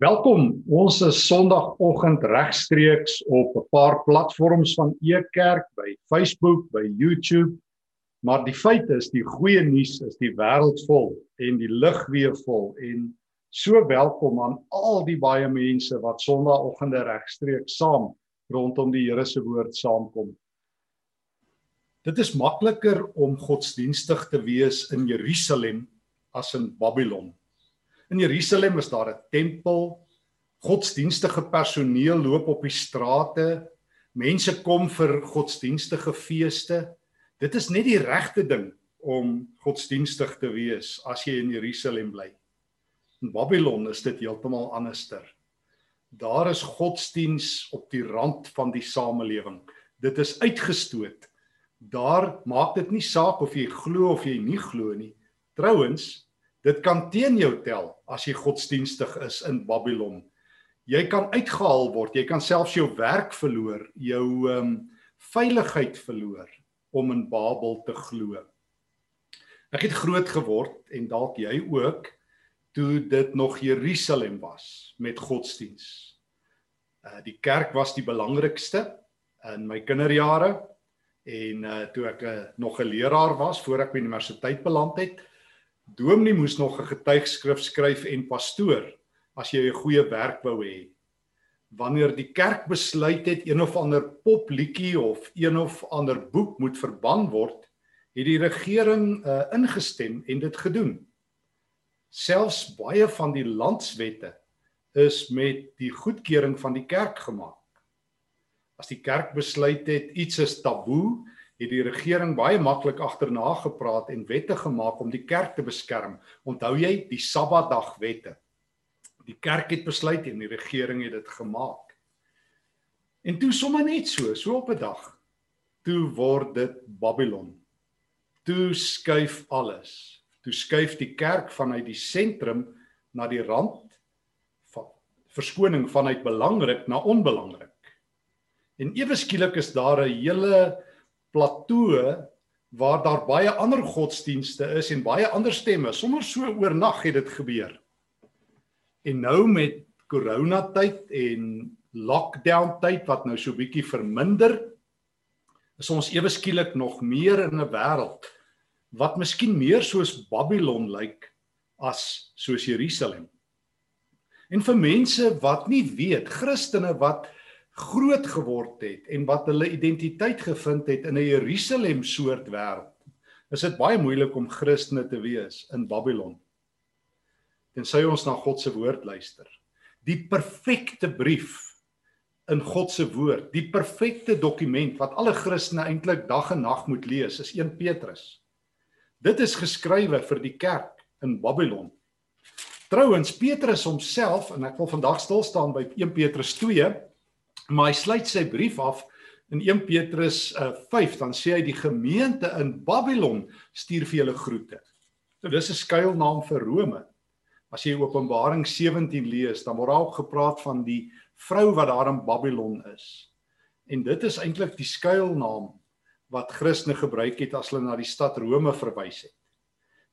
Welkom. Ons is Sondagoggend regstreeks op 'n paar platforms van Ekerk by Facebook, by YouTube. Maar die feit is, die goeie nuus is die wêreld vol en die lig weer vol en so welkom aan al die baie mense wat Sondagoggende regstreeks saam rondom die Here se woord saamkom. Dit is makliker om godsdienstig te wees in Jerusalem as in Babylon. In Jerusalem is daar 'n tempel. Godsdienstige personeel loop op die strate. Mense kom vir godsdienstige feeste. Dit is net die regte ding om godsdienstig te wees as jy in Jerusalem bly. In Babylon is dit heeltemal anderster. Daar is godsdiens op die rand van die samelewing. Dit is uitgestoot. Daar maak dit nie saak of jy glo of jy nie glo nie. Trouwens, Dit kan teen jou tel as jy godsdienstig is in Babylon. Jy kan uitgehaal word, jy kan selfs jou werk verloor, jou ehm um, veiligheid verloor om in Babel te glo. Ek het groot geword en dalk jy ook toe dit nog Jerusalem was met godsdiens. Uh die kerk was die belangrikste in my kinderjare en uh toe ek uh, nog 'n leraar was voor ek by universiteit beland het, Dominee moes nog 'n getuigskrif skryf en pastoor as jy 'n goeie werk wou hê. Wanneer die kerk besluit het een of ander popliedjie of een of ander boek moet verban word, het die regering uh, ingestem en dit gedoen. Selfs baie van die landswette is met die goedkeuring van die kerk gemaak. As die kerk besluit het iets is taboe, het die regering baie maklik agterna gepraat en wette gemaak om die kerk te beskerm. Onthou jy die Sabbatdagwette? Die kerk het besluit en die regering het dit gemaak. En toe sommer net so, so op 'n dag, toe word dit Babylon. Toe skuif alles. Toe skuif die kerk vanuit die sentrum na die rand van verskoning vanuit belangrik na onbelangrik. En ewe skielik is daar 'n hele plateau waar daar baie ander godsdienste is en baie ander stemme. Sommers so oornag het dit gebeur. En nou met corona tyd en lockdown tyd wat nou so bietjie verminder is ons ewe skielik nog meer in 'n wêreld wat miskien meer soos Babylon lyk as soos Jerusalem. En vir mense wat nie weet, Christene wat groot geword het en wat hulle identiteit gevind het in 'n Jerusalem soort wêreld, is dit baie moeilik om Christene te wees in Babylon. Tensy ons na God se woord luister. Die perfekte brief in God se woord, die perfekte dokument wat alle Christene eintlik dag en nag moet lees, is 1 Petrus. Dit is geskrywe vir die kerk in Babylon. Trouwens Petrus homself en ek wil vandag stil staan by 1 Petrus Maar hy sluit sy brief af in 1 Petrus uh, 5 dan sê hy die gemeente in Babylon stuur vir julle groete. So dis 'n skuilnaam vir Rome. As jy Openbaring 17 lees, dan word daar ook gepraat van die vrou wat daar in Babylon is. En dit is eintlik die skuilnaam wat Christene gebruik het as hulle na die stad Rome verwys het.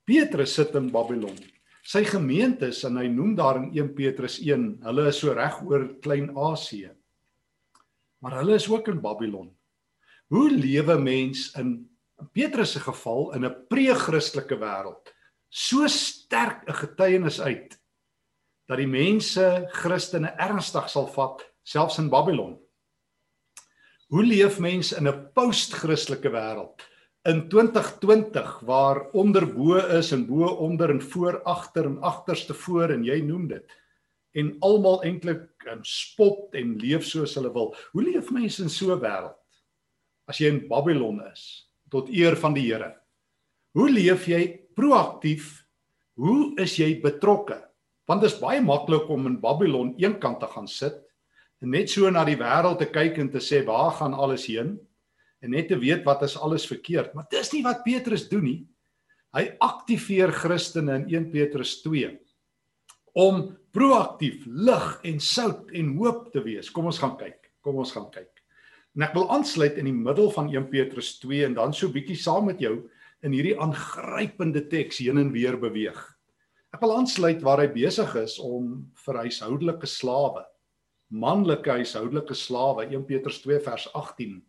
Petrus sit in Babylon. Sy gemeente is en hy noem daar in 1 Petrus 1, hulle is so reg oor Klein-Asië maar hulle is ook in Babylon. Hoe lewe mens in Petrus se geval in 'n pre-Christelike wêreld so sterk 'n getuienis uit dat die mense Christene ernstig sal vat selfs in Babylon. Hoe leef mens in 'n post-Christelike wêreld in 2020 waar onderbo is en bo onder en voor agter en agterste voor en jy noem dit en almal eintlik um, spot en leef soos hulle wil. Hoe leef mense in so 'n wêreld? As jy in Babylon is tot eer van die Here. Hoe leef jy proaktief? Hoe is jy betrokke? Want dit is baie maklik om in Babylon eenkant te gaan sit en net so na die wêreld te kyk en te sê waar gaan alles heen en net te weet wat is alles verkeerd. Maar dis nie wat Petrus doen nie. Hy aktiveer Christene in 1 Petrus 2 om proaktief lig en sout en hoop te wees. Kom ons gaan kyk. Kom ons gaan kyk. En ek wil aansluit in die middel van 1 Petrus 2 en dan so bietjie saam met jou in hierdie aangrypende teks heen en weer beweeg. Ek wil aansluit waar hy besig is om vir huishoudelike slawe, manlike huishoudelike slawe 1 Petrus 2 vers 18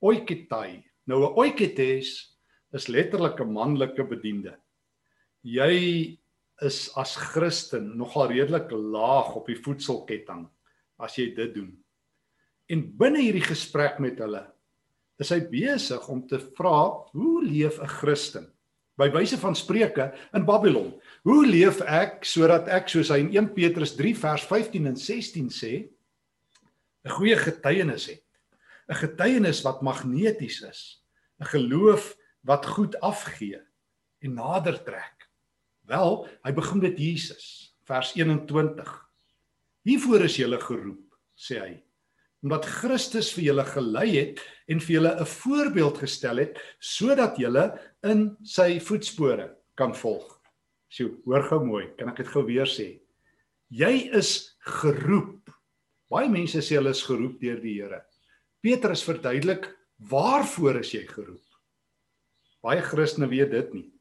oiketai. Nou 'n oiketes is letterlik 'n manlike bediende. Jy is as Christen nogal redelik laag op die voedselketting as jy dit doen. En binne hierdie gesprek met hulle is hy besig om te vra, hoe leef 'n Christen? By wyse van Spreuke in Babylon. Hoe leef ek sodat ek soos hy in 1 Petrus 3 vers 15 en 16 sê, 'n goeie getuienis het? 'n Getuienis wat magneties is, 'n geloof wat goed afgee en nader trek. Wel, hy begin met Jesus, vers 21. Hiervoor is julle geroep, sê hy, omdat Christus vir julle gelei het en vir julle 'n voorbeeld gestel het sodat julle in sy voetspore kan volg. Sjoe, hoor gou mooi, kan ek dit gou weer sê? Jy is geroep. Baie mense sê hulle is geroep deur die Here. Petrus verduidelik waarvoor is jy geroep? Baie Christene weet dit nie.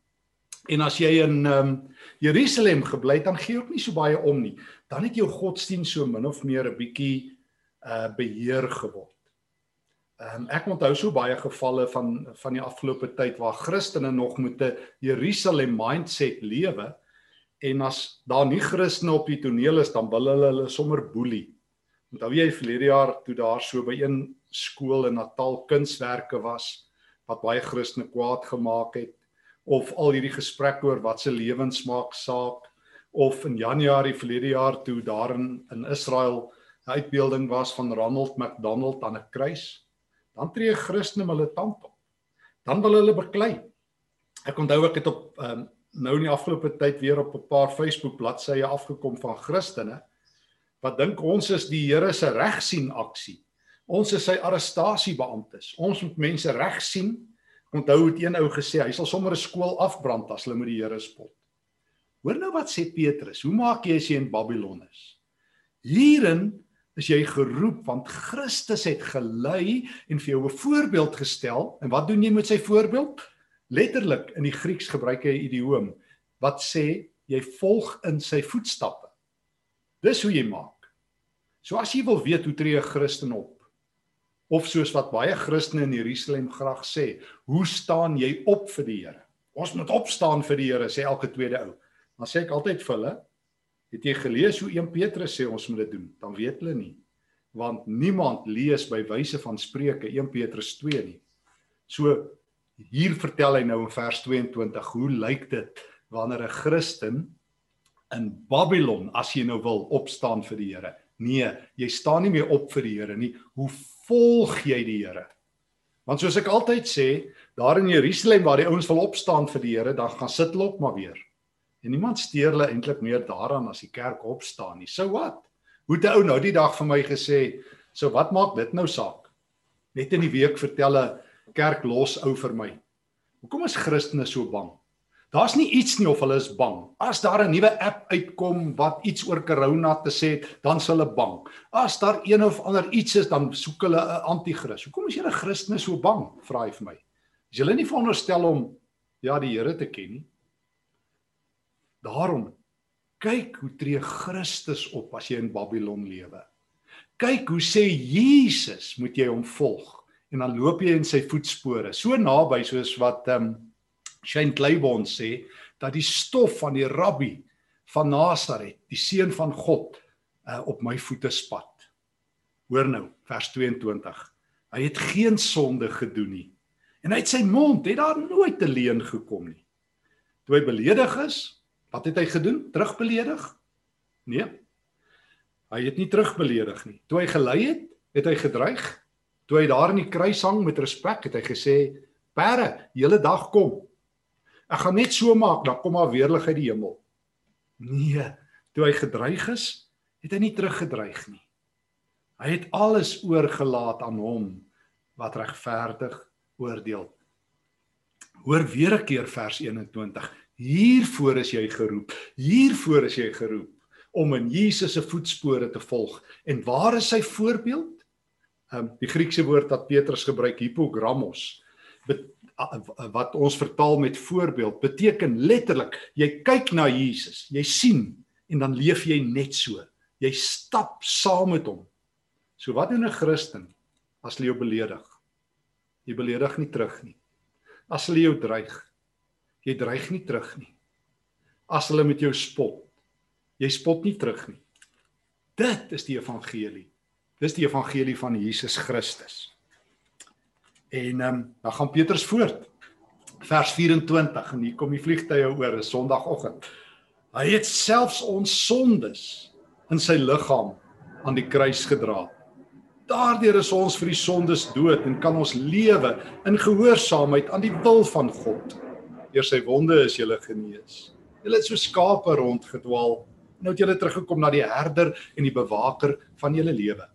En as jy in ehm um, Jerusalem gebly het, dan gee jy ook nie so baie om nie. Dan het jou godsdienst so min of meer 'n bietjie uh beheer geword. Ehm um, ek onthou so baie gevalle van van die afgelope tyd waar Christene nog met 'n Jerusalem mindset lewe en as daar nie Christene op die toneel is dan wil hulle hulle sommer boelie. Onthou jy verlede jaar toe daar so by een skool in Natal kunswerke was wat baie Christene kwaad gemaak het of al hierdie gesprek oor wat se lewensmaak saak of in Januarie verlede jaar toe daar in, in Israel 'n uitbeelding was van Ronald McDonald aan 'n kruis, dan tree Christene hulle tand op. Dan wil hulle beklei. Ek onthou ek het op um, nou in die afgelope tyd weer op 'n paar Facebook bladsye afgekom van Christene wat dink ons is die Here se regsien aksie. Ons is sy arrestasiebeamptes. Ons moet mense regsien. Onthou het een ou gesê hy sal sommer 'n skool afbrand as hulle met die Here spot. Hoor nou wat sê Petrus. Hoe maak jy as jy in Babylon is? Hierin is jy geroep want Christus het gelei en vir jou 'n voorbeeld gestel. En wat doen jy met sy voorbeeld? Letterlik in die Grieks gebruik hy 'n idioom wat sê jy volg in sy voetstappe. Dis hoe jy maak. So as jy wil weet hoe tree 'n Christen op of soos wat baie Christene in Jerusalem graag sê, hoe staan jy op vir die Here? Ons moet opstaan vir die Here, sê elke tweede ou. Dan sê ek altyd vir hulle, Het jy gelees hoe 1 Petrus sê ons moet dit doen? Dan weet hulle nie. Want niemand lees by wyse van Spreuke 1 Petrus 2 nie. So hier vertel hy nou in vers 22 hoe lyk dit wanneer 'n Christen in Babylon as jy nou wil opstaan vir die Here. Nee, jy staan nie meer op vir die Here nie. Hoe volg jy die Here? Want soos ek altyd sê, daar in Jerusalem waar die ouens wil opstaan vir die Here, dan gaan sit hulle op maar weer. En niemand steur hulle eintlik meer daaraan as die kerk opstaan nie. So wat? Hoe het 'n ou nou die dag vir my gesê, "So wat maak dit nou saak?" Net in die week vertel 'n kerk los ou vir my. Hoekom is Christene so bang? Daar's nie iets nie of hulle is bang. As daar 'n nuwe app uitkom wat iets oor corona te sê het, dan s' hulle bang. As daar een of ander iets is, dan soek hulle 'n anti-kris. Hoekom is julle Christene so bang? Vra hy vir my. Is julle nie veronderstel om ja, die Here te ken nie? Daarom kyk hoe tree Christus op as jy in Babylon lewe. Kyk hoe sê Jesus moet jy hom volg en dan loop jy in sy voetspore. So naby soos wat ehm um, Shane Claiborne sê dat die stof van die rabbi van Nasaret, die seun van God, uh, op my voete spat. Hoor nou, vers 22. Hy het geen sonde gedoen nie. En uit sy mond het daar nooit 'n leuen gekom nie. Toe hy beledig is, Wat het hy gedoen? Terugbeledig? Nee. Hy het nie terugbeledig nie. Toe hy gelei het, het hy gedreig. Toe hy daar in die kruis hang met respek, het hy gesê: "Pere, hele dag kom. Ek gaan net so maak, dan kom maar weerlig uit die hemel." Nee, toe hy gedreig is, het hy nie teruggedreig nie. Hy het alles oorgelaat aan hom wat regverdig oordeel. Hoor weer 'n keer vers 21. Hiervoor is jy geroep. Hiervoor is jy geroep om in Jesus se voetspore te volg. En waar is sy voorbeeld? Ehm um, die Griekse woord wat Petrus gebruik, hypogrammos. Wat ons vertaal met voorbeeld beteken letterlik jy kyk na Jesus, jy sien en dan leef jy net so. Jy stap saam met hom. So wat doen 'n Christen as hulle jou beledig? Jy beledig nie terug nie. As hulle jou dreig, jy dreig nie terug nie. As hulle met jou spot, jy spot nie terug nie. Dit is die evangelie. Dis die evangelie van Jesus Christus. En ehm um, dan gaan Petrus voort. Vers 24 en hier kom die vliegtye oor 'n Sondagoggend. Hy het selfs ons sondes in sy liggaam aan die kruis gedra. Daardeur is ons vir die sondes dood en kan ons lewe in gehoorsaamheid aan die wil van God. Deur sy wonde is jy genees. Jy het so skape rondgedwaal en nou het jy teruggekom na die herder en die bewaker van jou lewe.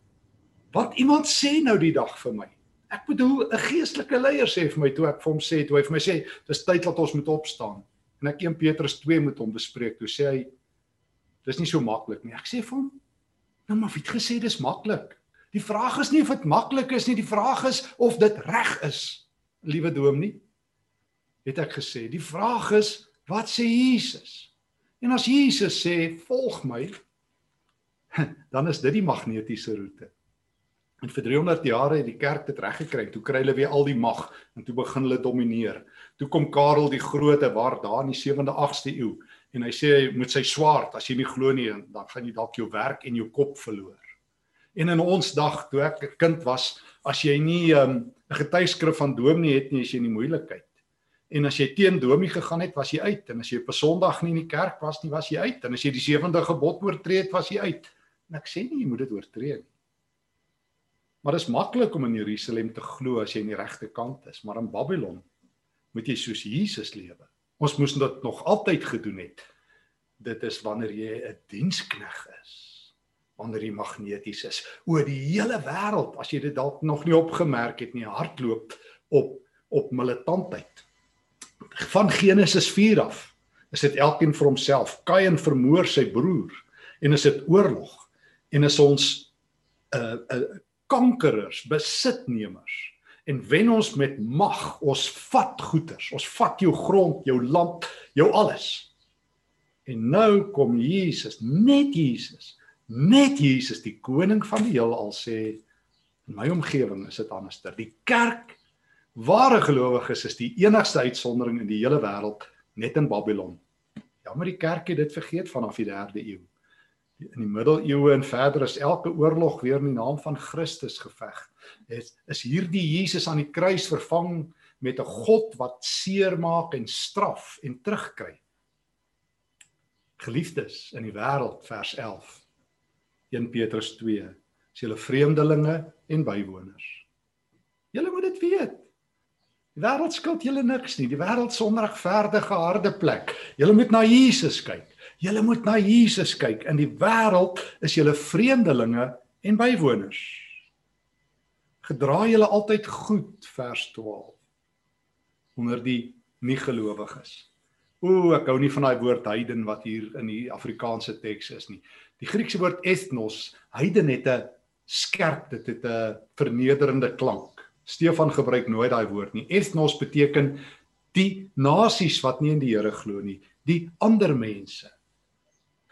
Wat iemand sê nou die dag vir my? Ek bedoel 'n geestelike leier sê vir my toe ek vir hom sê toe hy vir my sê dis tyd dat ons moet opstaan. En ek 1 Petrus 2 met hom bespreek toe sê hy dis nie so maklik nie. Ek sê vir hom nou maar wie het gesê dis maklik. Die vraag is nie of dit maklik is nie die vraag is of dit reg is liewe dom nie. Het ek gesê die vraag is wat sê Jesus? En as Jesus sê volg my dan is dit die magnetiese roete En vir 300 jare het die kerk dit reg gekry. Toe kry hulle weer al die mag en toe begin hulle domineer. Toe kom Karel die Grote waar daar in die 7de 8ste eeu en hy sê met sy swaard as jy nie glo nie dan gaan jy dalk jou werk en jou kop verloor. En in ons dag toe ek 'n kind was, as jy nie ehm, 'n um, getuieskrif van dominee het nie, is jy in die moeilikheid. En as jy teen dominee gegaan het, was jy uit. En as jy op 'n Sondag nie in die kerk was nie, was jy uit. En as jy die 7de gebod oortree het, was jy uit. En ek sê nie jy moet dit oortree nie. Maar dit is maklik om in Jerusalem te glo as jy aan die regte kant is, maar in Babylon moet jy soos Jesus lewe. Ons moes dit nog altyd gedoen het. Dit is wanneer jy 'n dienskneg is, wanneer jy magneties is oor die hele wêreld, as jy dit dalk nog nie opgemerk het nie, hardloop op op militantheid. Van Genesis 4 af is dit elkeen vir homself. Kain vermoor sy broer en is dit oorlog en is ons 'n uh, 'n kankerers, besitnemers en wen ons met mag, ons vat goederes, ons vat jou grond, jou land, jou alles. En nou kom Jesus, net Jesus, net Jesus die koning van die heelal sê in my omgewing is dit anderster. Die kerk ware gelowiges is die enigste uitsondering in die hele wêreld net in Babylon. Ja, maar die kerk het dit vergeet vanaf die 3de eeu in die middeleeue en verder is elke oorlog weer in die naam van Christus geveg. Is is hierdie Jesus aan die kruis vervang met 'n God wat seermaak en straf en terugkry. Geliefdes in die wêreld vers 11. 1 Petrus 2. Is julle vreemdelinge en bywoners. Julle moet dit weet. Die wêreld skuld julle niks nie. Die wêreld se onregverdige harde plek. Julle moet na Jesus kyk. Julle moet na Jesus kyk. In die wêreld is julle vreemdelinge en bywoners. Gedra julle altyd goed vers 12 onder die nie gelowiges. O, ek hou nie van daai woord heiden wat hier in die Afrikaanse teks is nie. Die Griekse woord ethnos, heiden het 'n skerp, dit het 'n vernederende klank. Stefan gebruik nooit daai woord nie. Ethnos beteken die nasies wat nie in die Here glo nie, die ander mense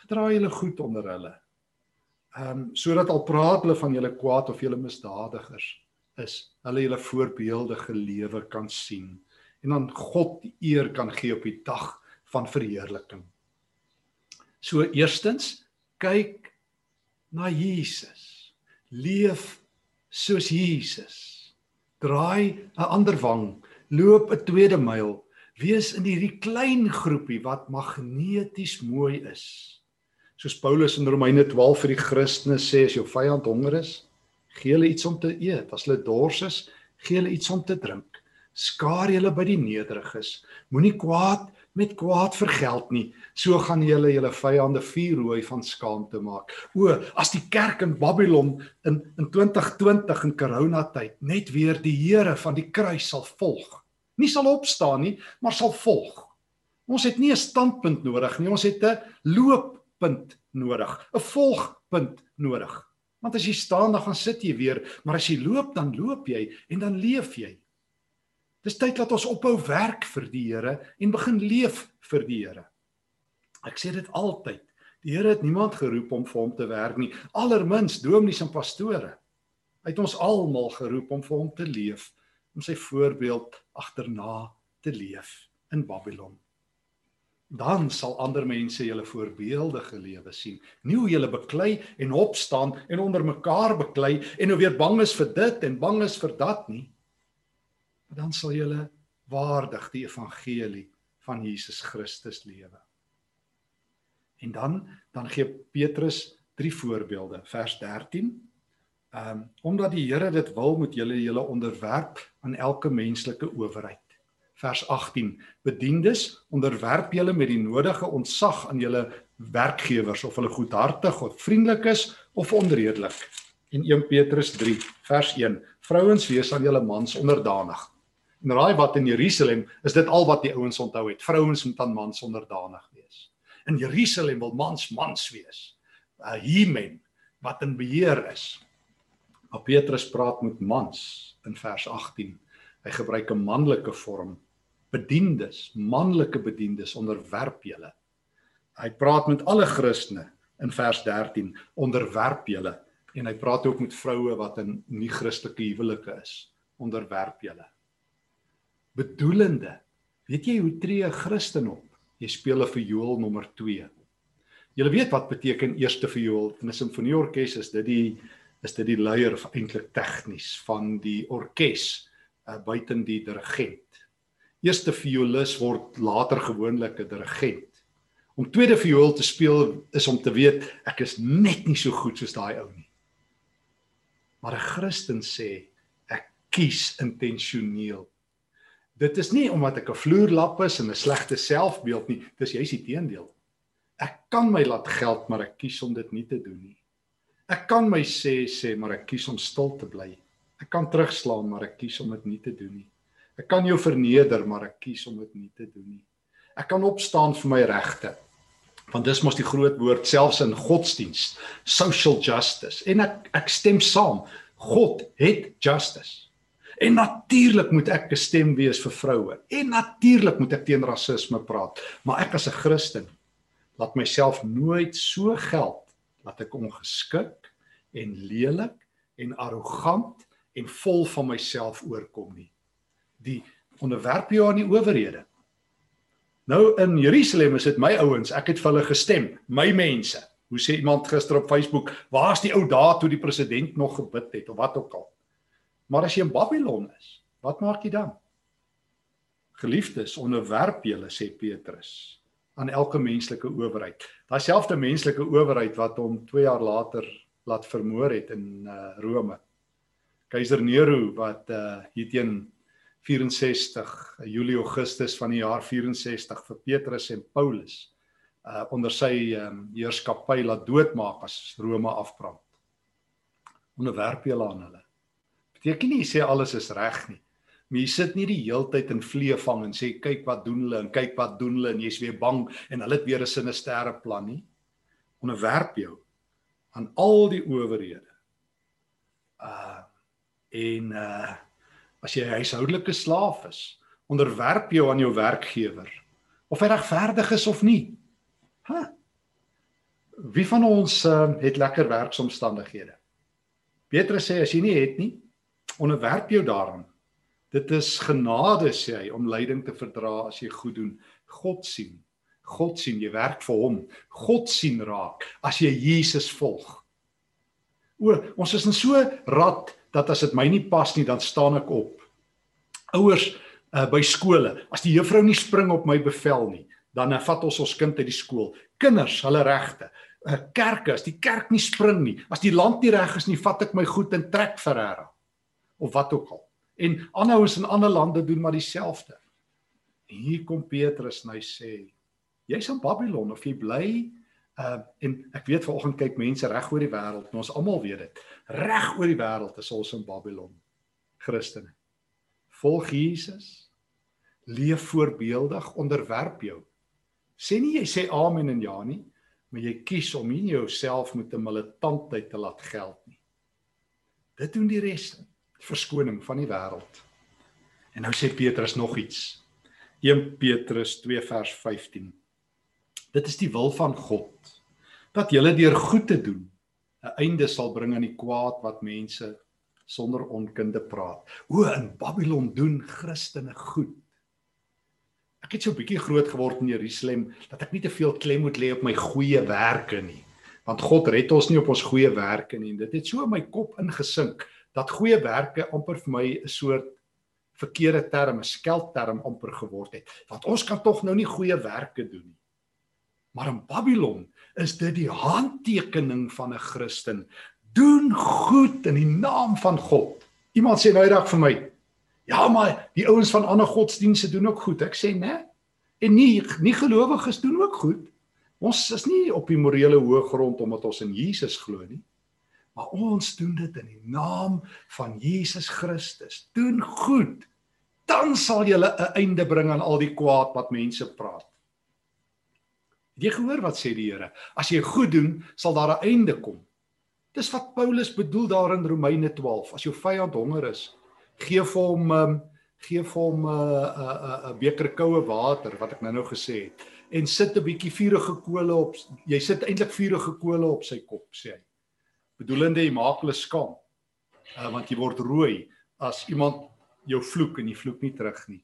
dra julle goed onder hulle. Ehm um, sodat al praat hulle van julle kwaad of julle misdadigers is, hulle julle voorbeeldige lewe kan sien en dan God die eer kan gee op die dag van verheerliking. So eerstens, kyk na Jesus. Leef soos Jesus. Draai 'n ander wang, loop 'n tweede myl, wees in hierdie klein groepie wat magneties mooi is soos Paulus in Romeine 12 vir die Christene sê as jou vyand honger is, gee hulle iets om te eet. As hulle dors is, gee hulle iets om te drink. Skaar julle by die nederiges. Moenie kwaad met kwaad vergeld nie. So gaan julle julle vyande vuurrooi van skaamte maak. O, as die kerk in Babylon in in 2020 in corona tyd net weer die Here van die kruis sal volg. Nie sal opstaan nie, maar sal volg. Ons het nie 'n standpunt nodig nie. Ons het 'n loop punt nodig, 'n volgpunt nodig. Want as jy staan dan gaan sit jy weer, maar as jy loop dan loop jy en dan leef jy. Dis tyd dat ons ophou werk vir die Here en begin leef vir die Here. Ek sê dit altyd. Die Here het niemand geroep om vir hom te werk nie, allermins dominees en pastore. Hy het ons almal geroep om vir hom te leef, om sy voorbeeld agterna te leef in Babylon. Dan sal ander mense julle voorbeeldige lewe sien. Nie hoe julle beklei en opstaan en onder mekaar beklei en nou weer bang is vir dit en bang is vir dat nie. Maar dan sal julle waardig die evangelie van Jesus Christus lewe. En dan dan gee Petrus drie voorbeelde, vers 13. Ehm um, omdat die Here dit wil, moet julle julle onderwerp aan elke menslike owerheid vers 18 bediendes onderwerp julle met die nodige ontzag aan julle werkgewers of hulle goedhartig of vriendelik is of onredelik. En 1 Petrus 3 vers 1 vrouens wees aan julle mans onderdanig. En raai wat in Jerusalem is dit al wat die ouens onthou het. Vrouens moet aan mans onderdanig wees. In Jerusalem wil mans mans wees. 'n hemen wat in beheer is. Maar Petrus praat met mans in vers 18 Hy gebruik 'n manlike vorm bediendes, manlike bediendes onderwerp julle. Hy praat met alle Christene in vers 13 onderwerp julle en hy praat ook met vroue wat in nie Christelike huwelike is onderwerp julle. Bedoelende. Weet jy hoe tree 'n Christen op? Jy speel 'n viool nommer 2. Jy weet wat beteken eerste viool in 'n simfonieorkes is dit die is dit die leier of eintlik tegnies van die orkes uh, buiten die dirigent eerste violis word later gewoonlik 'n dirigent. Om tweede viool te speel is om te weet ek is net nie so goed soos daai ou nie. Maar 'n Christen sê ek kies intentioneel. Dit is nie omdat ek 'n vloerlap is en 'n slegte selfbeeld nie, dis juist die teendeel. Ek kan my laat geld, maar ek kies om dit nie te doen nie. Ek kan my sê sê, maar ek kies om stil te bly. Ek kan terugslaan, maar ek kies om dit nie te doen nie. Ek kan jou verneder, maar ek kies om dit nie te doen nie. Ek kan opstaan vir my regte. Want dis mos die groot woord selfs in godsdiens, social justice. En ek ek stem saam. God het justice. En natuurlik moet ek 'n stem wees vir vroue. En natuurlik moet ek teen rasisme praat. Maar ek as 'n Christen laat myself nooit so geld dat ek ongeskik en lelik en arrogant en vol van myself oorkom nie die onderwerp jou aan die owerhede. Nou in Jerusalem is dit my ouens, ek het vir hulle gestem, my mense. Hoe sê iemand gister op Facebook, waar's die ou dae toe die president nog gebid het of wat ook al. Maar as jy in Babylon is, wat maak jy dan? Geliefdes, onderwerp julle sê Petrus aan elke menslike owerheid. Daai selfde menslike owerheid wat hom 2 jaar later laat vermoor het in uh, Rome. Keiser Nero wat uh, hier teen 64 Julie Augustus van die jaar 64 vir Petrus en Paulus uh onder sy um, heerskappy laat doodmaak as Rome afbrand. Onderwerp julle aan hulle. Beteken nie sê alles is reg nie. Maar jy sit nie die heeltyd in vlee vang en sê kyk wat doen hulle en kyk wat doen hulle en jy's weer bang en hulle het weer 'n sinistere plan nie. Onderwerp jou aan al die owerhede. Uh en uh as jy 'n huishoudelike slaaf is, onderwerp jou aan jou werkgewer of hy regverdig is of nie. Ha. Wie van ons uh, het lekker werksomstandighede? Petrus sê as jy nie het nie, onderwerp jou daaraan. Dit is genade sê hy om lyding te verdra as jy goed doen. God sien. God sien jy werk vir hom. God sien raak as jy Jesus volg. O, ons is in so rad dat as dit my nie pas nie, dan staan ek op. Ouers uh, by skole, as die juffrou nie spring op my bevel nie, dan uh, vat ons ons kind uit die skool. Kinders, hulle regte. Uh, kerke, as die kerk nie spring nie, as die land nie reg is nie, vat ek my goed en trek Ferreira of wat ook al. En aanhouers in ander lande doen maar dieselfde. Hier kom Petrus en hy sê: "Jy's in Babylon of jy bly Uh en ek weet vanoggend kyk mense reg oor die wêreld en ons almal weet dit. Reg oor die wêreld is ons in Babylon. Christene. Volg Jesus. Leef voorbeeldig, onderwerp jou. Sê nie jy sê amen en ja nie, maar jy kies om nie jouself met 'n militantheid te laat geld nie. Dit doen die res. Verskoning van die wêreld. En nou sê Petrus nog iets. 1 Petrus 2 vers 15. Dit is die wil van God dat julle deur goed te doen 'n einde sal bring aan die kwaad wat mense sonder onkunde praat. O in Babylon doen Christene goed. Ek het so 'n bietjie groot geword in Jerusalem dat ek nie te veel klem moet lê op my goeie werke nie. Want God red ons nie op ons goeie werke nie. Dit het so in my kop ingesink dat goeie werke amper vir my 'n soort verkeerde term, 'n skeldterm amper geword het. Want ons kan tog nou nie goeie werke doen nie. Maar in Babylon is dit die handtekening van 'n Christen. Doen goed in die naam van God. Iemand sê nou eendag vir my, "Ja, maar die ouens van ander godsdienste doen ook goed." Ek sê, "Nee. En nie nie gelowiges doen ook goed. Ons is nie op die morele hoë grond omdat ons in Jesus glo nie." Maar ons doen dit in die naam van Jesus Christus. Doen goed. Dan sal jy 'n einde bring aan al die kwaad wat mense praat. Het jy gehoor wat sê die Here? As jy goed doen, sal daar 'n einde kom. Dis wat Paulus bedoel daar in Romeine 12. As jou vyand honger is, gee vir hom um, gee vir hom 'n uh, 'n uh, 'n uh, uh, beker koue water wat ek nou-nou gesê het en sit 'n bietjie vuurige kole op jy sit eintlik vuurige kole op sy kop sê hy bedoelende jy maak hulle skaam. Uh, want jy word rooi as iemand jou vloek en jy vloek nie terug nie.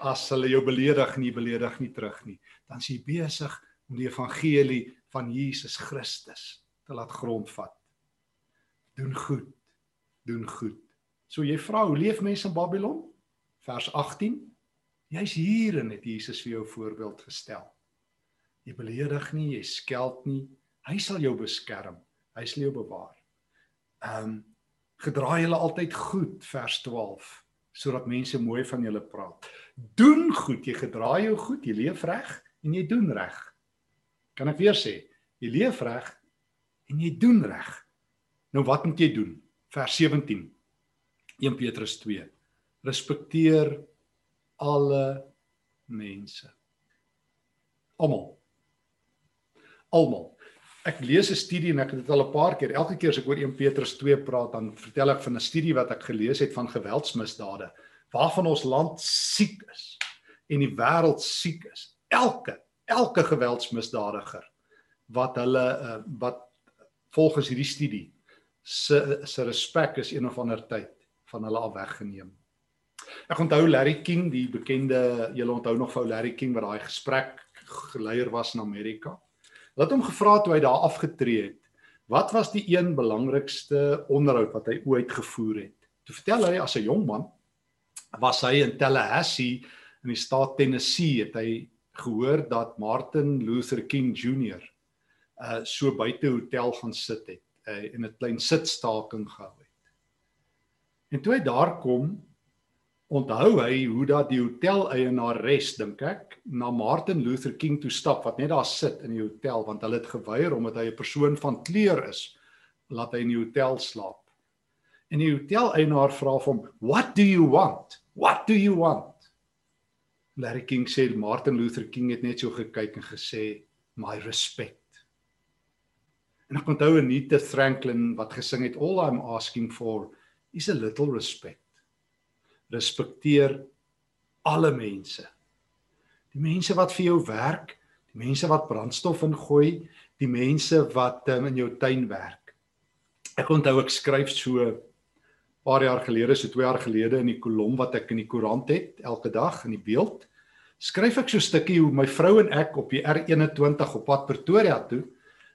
As hulle jou beledig en jy beledig nie terug nie, dan is jy besig om die evangelie van Jesus Christus te laat grondvat. Doen goed. Doen goed. So jy vra hoe leef mense in Babylon? Vers 18. Jy's hier en het Jesus vir jou voorbeeld gestel. Jy beledig nie, jy skeld nie. Hy sal jou beskerm. Hy sal jou bewaar. Ehm um, gedra julle altyd goed vers 12 sodat mense mooi van julle praat. Doen goed, jy gedra jou goed, jy leef reg en jy doen reg. Kan ek weer sê, jy leef reg en jy doen reg. Nou wat moet jy doen? Vers 17. 1 Petrus 2. Respekteer alle mense. Almal. Almal ek lees 'n studie en ek het dit al 'n paar keer elke keer as ek oor 1 Petrus 2 praat dan vertel ek van 'n studie wat ek gelees het van geweldsmisdade waarvan ons land siek is en die wêreld siek is elke elke geweldsmisdadiger wat hulle uh, wat volgens hierdie studie se se respek is een of ander tyd van hulle al weggeneem. Ek onthou Larry King, die bekende, julle onthou nog vir Larry King wat daai gesprek geleier was in Amerika. Hulle het hom gevra toe hy daar afgetree het. Wat was die een belangrikste onderhoud wat hy ooit gevoer het? Toe vertel hy as 'n jong man was hy in Tallahassee in die staat Tennessee het hy gehoor dat Martin Luther King Jr. uh so buite hotel gaan sit het uh, en 'n klein sitstaking gehou het. En toe hy daar kom, onthou hy hoe dat die hotel eienaar res dink ek na Martin Luther King toe stap wat net daar sit in die hotel want hulle het geweier omdat hy 'n persoon van kleur is laat hy in die hotel slaap. En die hotel eienaar vra hom, "What do you want? What do you want?" Larry King sê Martin Luther King het net so gekyk en gesê, "My respect." En ek onthou Anita Franklin wat gesing het, "All I'm asking for is a little respect." respekteer alle mense. Die mense wat vir jou werk, die mense wat brandstof ingooi, die mense wat um, in jou tuin werk. Ek onthou ek skryf so paar jaar gelede, so 2 jaar gelede in die kolom wat ek in die koerant het elke dag in die beeld, skryf ek so 'n stukkie hoe my vrou en ek op die R21 op pad Pretoria toe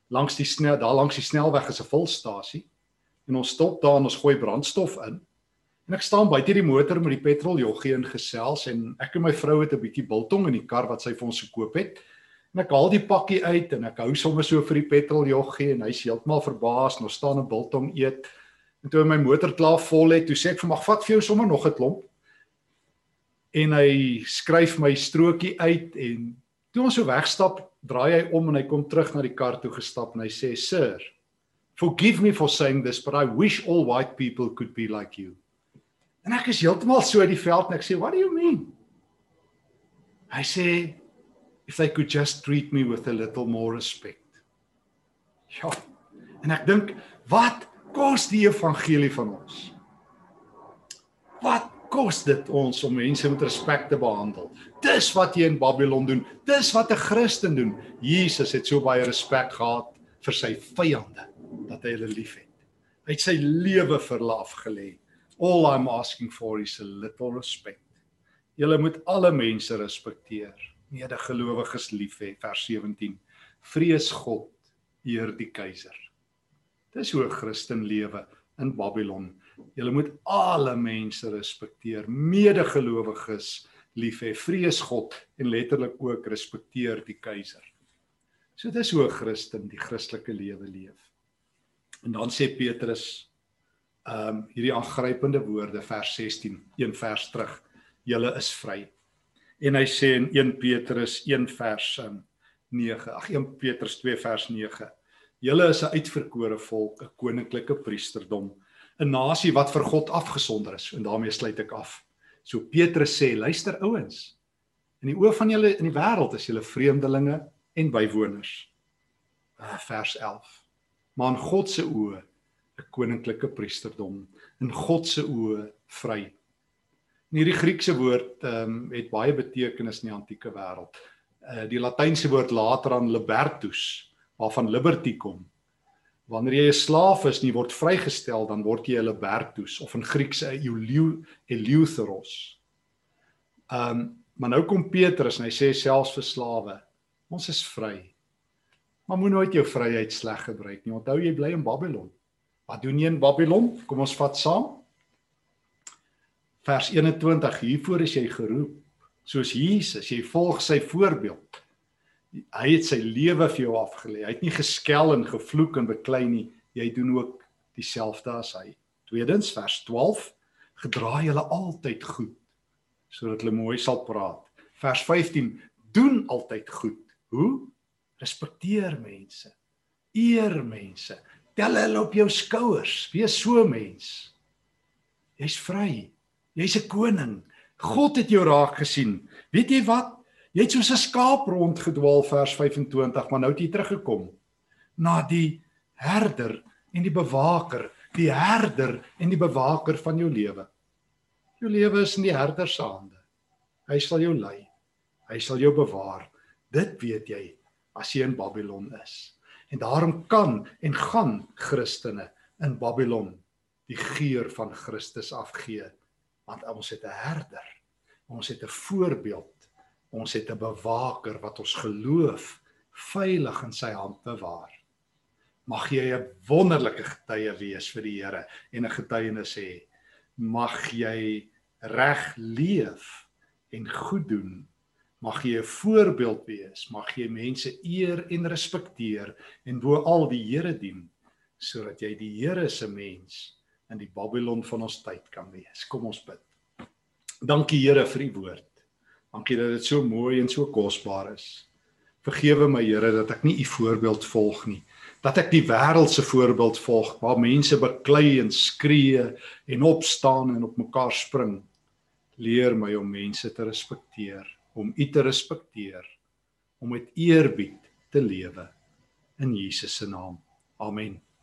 langs die snel daar langs die snelweg is 'n volstasie en ons stop daar en ons gooi brandstof in En ek staan buite die motor met die petrol joggie in gesels en ek en my vrou het 'n bietjie biltong in die kar wat sy vir ons gekoop het. En ek haal die pakkie uit en ek hou sommer so vir die petrol joggie en hy's heeltemal verbaas, nog staan 'n biltong eet. En toe my motor klaar vol het, toe sê ek vir mag vat vir jou sommer nog 'n klomp. En hy skryf my strokie uit en toe ons so wegstap, draai hy om en hy kom terug na die kar toe gestap en hy sê: "Sir, forgive me for saying this, but I wish all white people could be like you." En ek is heeltemal so in die veld en ek sê, "What do you mean?" Hy sê, "If they could just treat me with a little more respect." Ja. En ek dink, wat kos die evangelie van ons? Wat kos dit ons om mense met respek te behandel. Dis wat jy in Babylon doen. Dis wat 'n Christen doen. Jesus het so baie respek gehad vir sy vyande dat hy hulle liefhet. Hy het sy lewe vir hulle afgelê. All I'm asking for is a little respect. Julle moet alle mense respekteer. Medegelowiges lief hê vers 17. Vrees God, eer die keiser. Dis hoe 'n Christen lewe in Babylon. Julle moet alle mense respekteer, medegelowiges lief hê, vrees God en letterlik ook respekteer die keiser. So dis hoe 'n Christen die Christelike lewe leef. En dan sê Petrus ehm um, hierdie aangrypende woorde vers 16, een vers terug. Julle is vry. En hy sê in 1 Petrus 1 vers 9, ag 1 Petrus 2 vers 9. Julle is 'n uitverkore volk, 'n koninklike priesterdom 'n nasie wat vir God afgesonder is en daarmee sluit ek af. So Petrus sê, luister ouens. In die oë van julle in die wêreld is julle vreemdelinge en bywoners. Uh, vers 11. Maar in God se oë 'n koninklike priesterdom, in God se oë vry. En hierdie Griekse woord ehm um, het baie betekenis in die antieke wêreld. Uh die latynse woord later aan libertus waarvan liberty kom Wanneer jy 'n slaaf is en jy word vrygestel, dan word jy 'n libertus of in Grieks 'n eleutheros. Um maar nou kom Petrus en hy sê selfs vir slawe, ons is vry. Maar moenie nooit jou vryheid sleg gebruik nie. Onthou jy bly in Babylon. Wat doen jy in Babylon? Kom ons vat saam. Vers 21: Hiervoor is jy geroep, soos Jesus, jy volg sy voorbeeld hy het sy lewe vir jou afgelê. Hy het nie geskel en gevloek en beklei nie. Jy doen ook dieselfde as hy. Tweedens vers 12: Gedra julle altyd goed sodat hulle mooi sal praat. Vers 15: Doen altyd goed. Hoe? Respekteer mense. Eer mense. Tel hulle op jou skouers. Wees so mens. Jy's vry. Jy's 'n koning. God het jou raak gesien. Weet jy wat? Jy het soos 'n skaap rondgedwaal vers 25, maar nou het jy teruggekom na die herder en die bewaker, die herder en die bewaker van jou lewe. Jou lewe is in die herder se hande. Hy sal jou lei. Hy sal jou bewaar. Dit weet jy as jy in Babylon is. En daarom kan en gaan Christene in Babylon die geur van Christus afgee want ons het 'n herder. Ons het 'n voorbeeld Ons het 'n bewaker wat ons geloof veilig in sy hand bewaar. Mag jy 'n wonderlike getuie wees vir die Here en 'n getuienis hê. Mag jy reg leef en goed doen. Mag jy 'n voorbeeld wees. Mag jy mense eer en respekteer en bo al die Here dien sodat jy die Here se mens in die Babylon van ons tyd kan wees. Kom ons bid. Dankie Here vir u woord. Dankie dat dit so mooi en so kosbaar is. Vergewe my Here dat ek nie u voorbeeld volg nie. Dat ek die wêreld se voorbeeld volg waar mense beklei en skree en opstaan en op mekaar spring. Leer my om mense te respekteer, om u te respekteer, om met eerbied te lewe in Jesus se naam. Amen.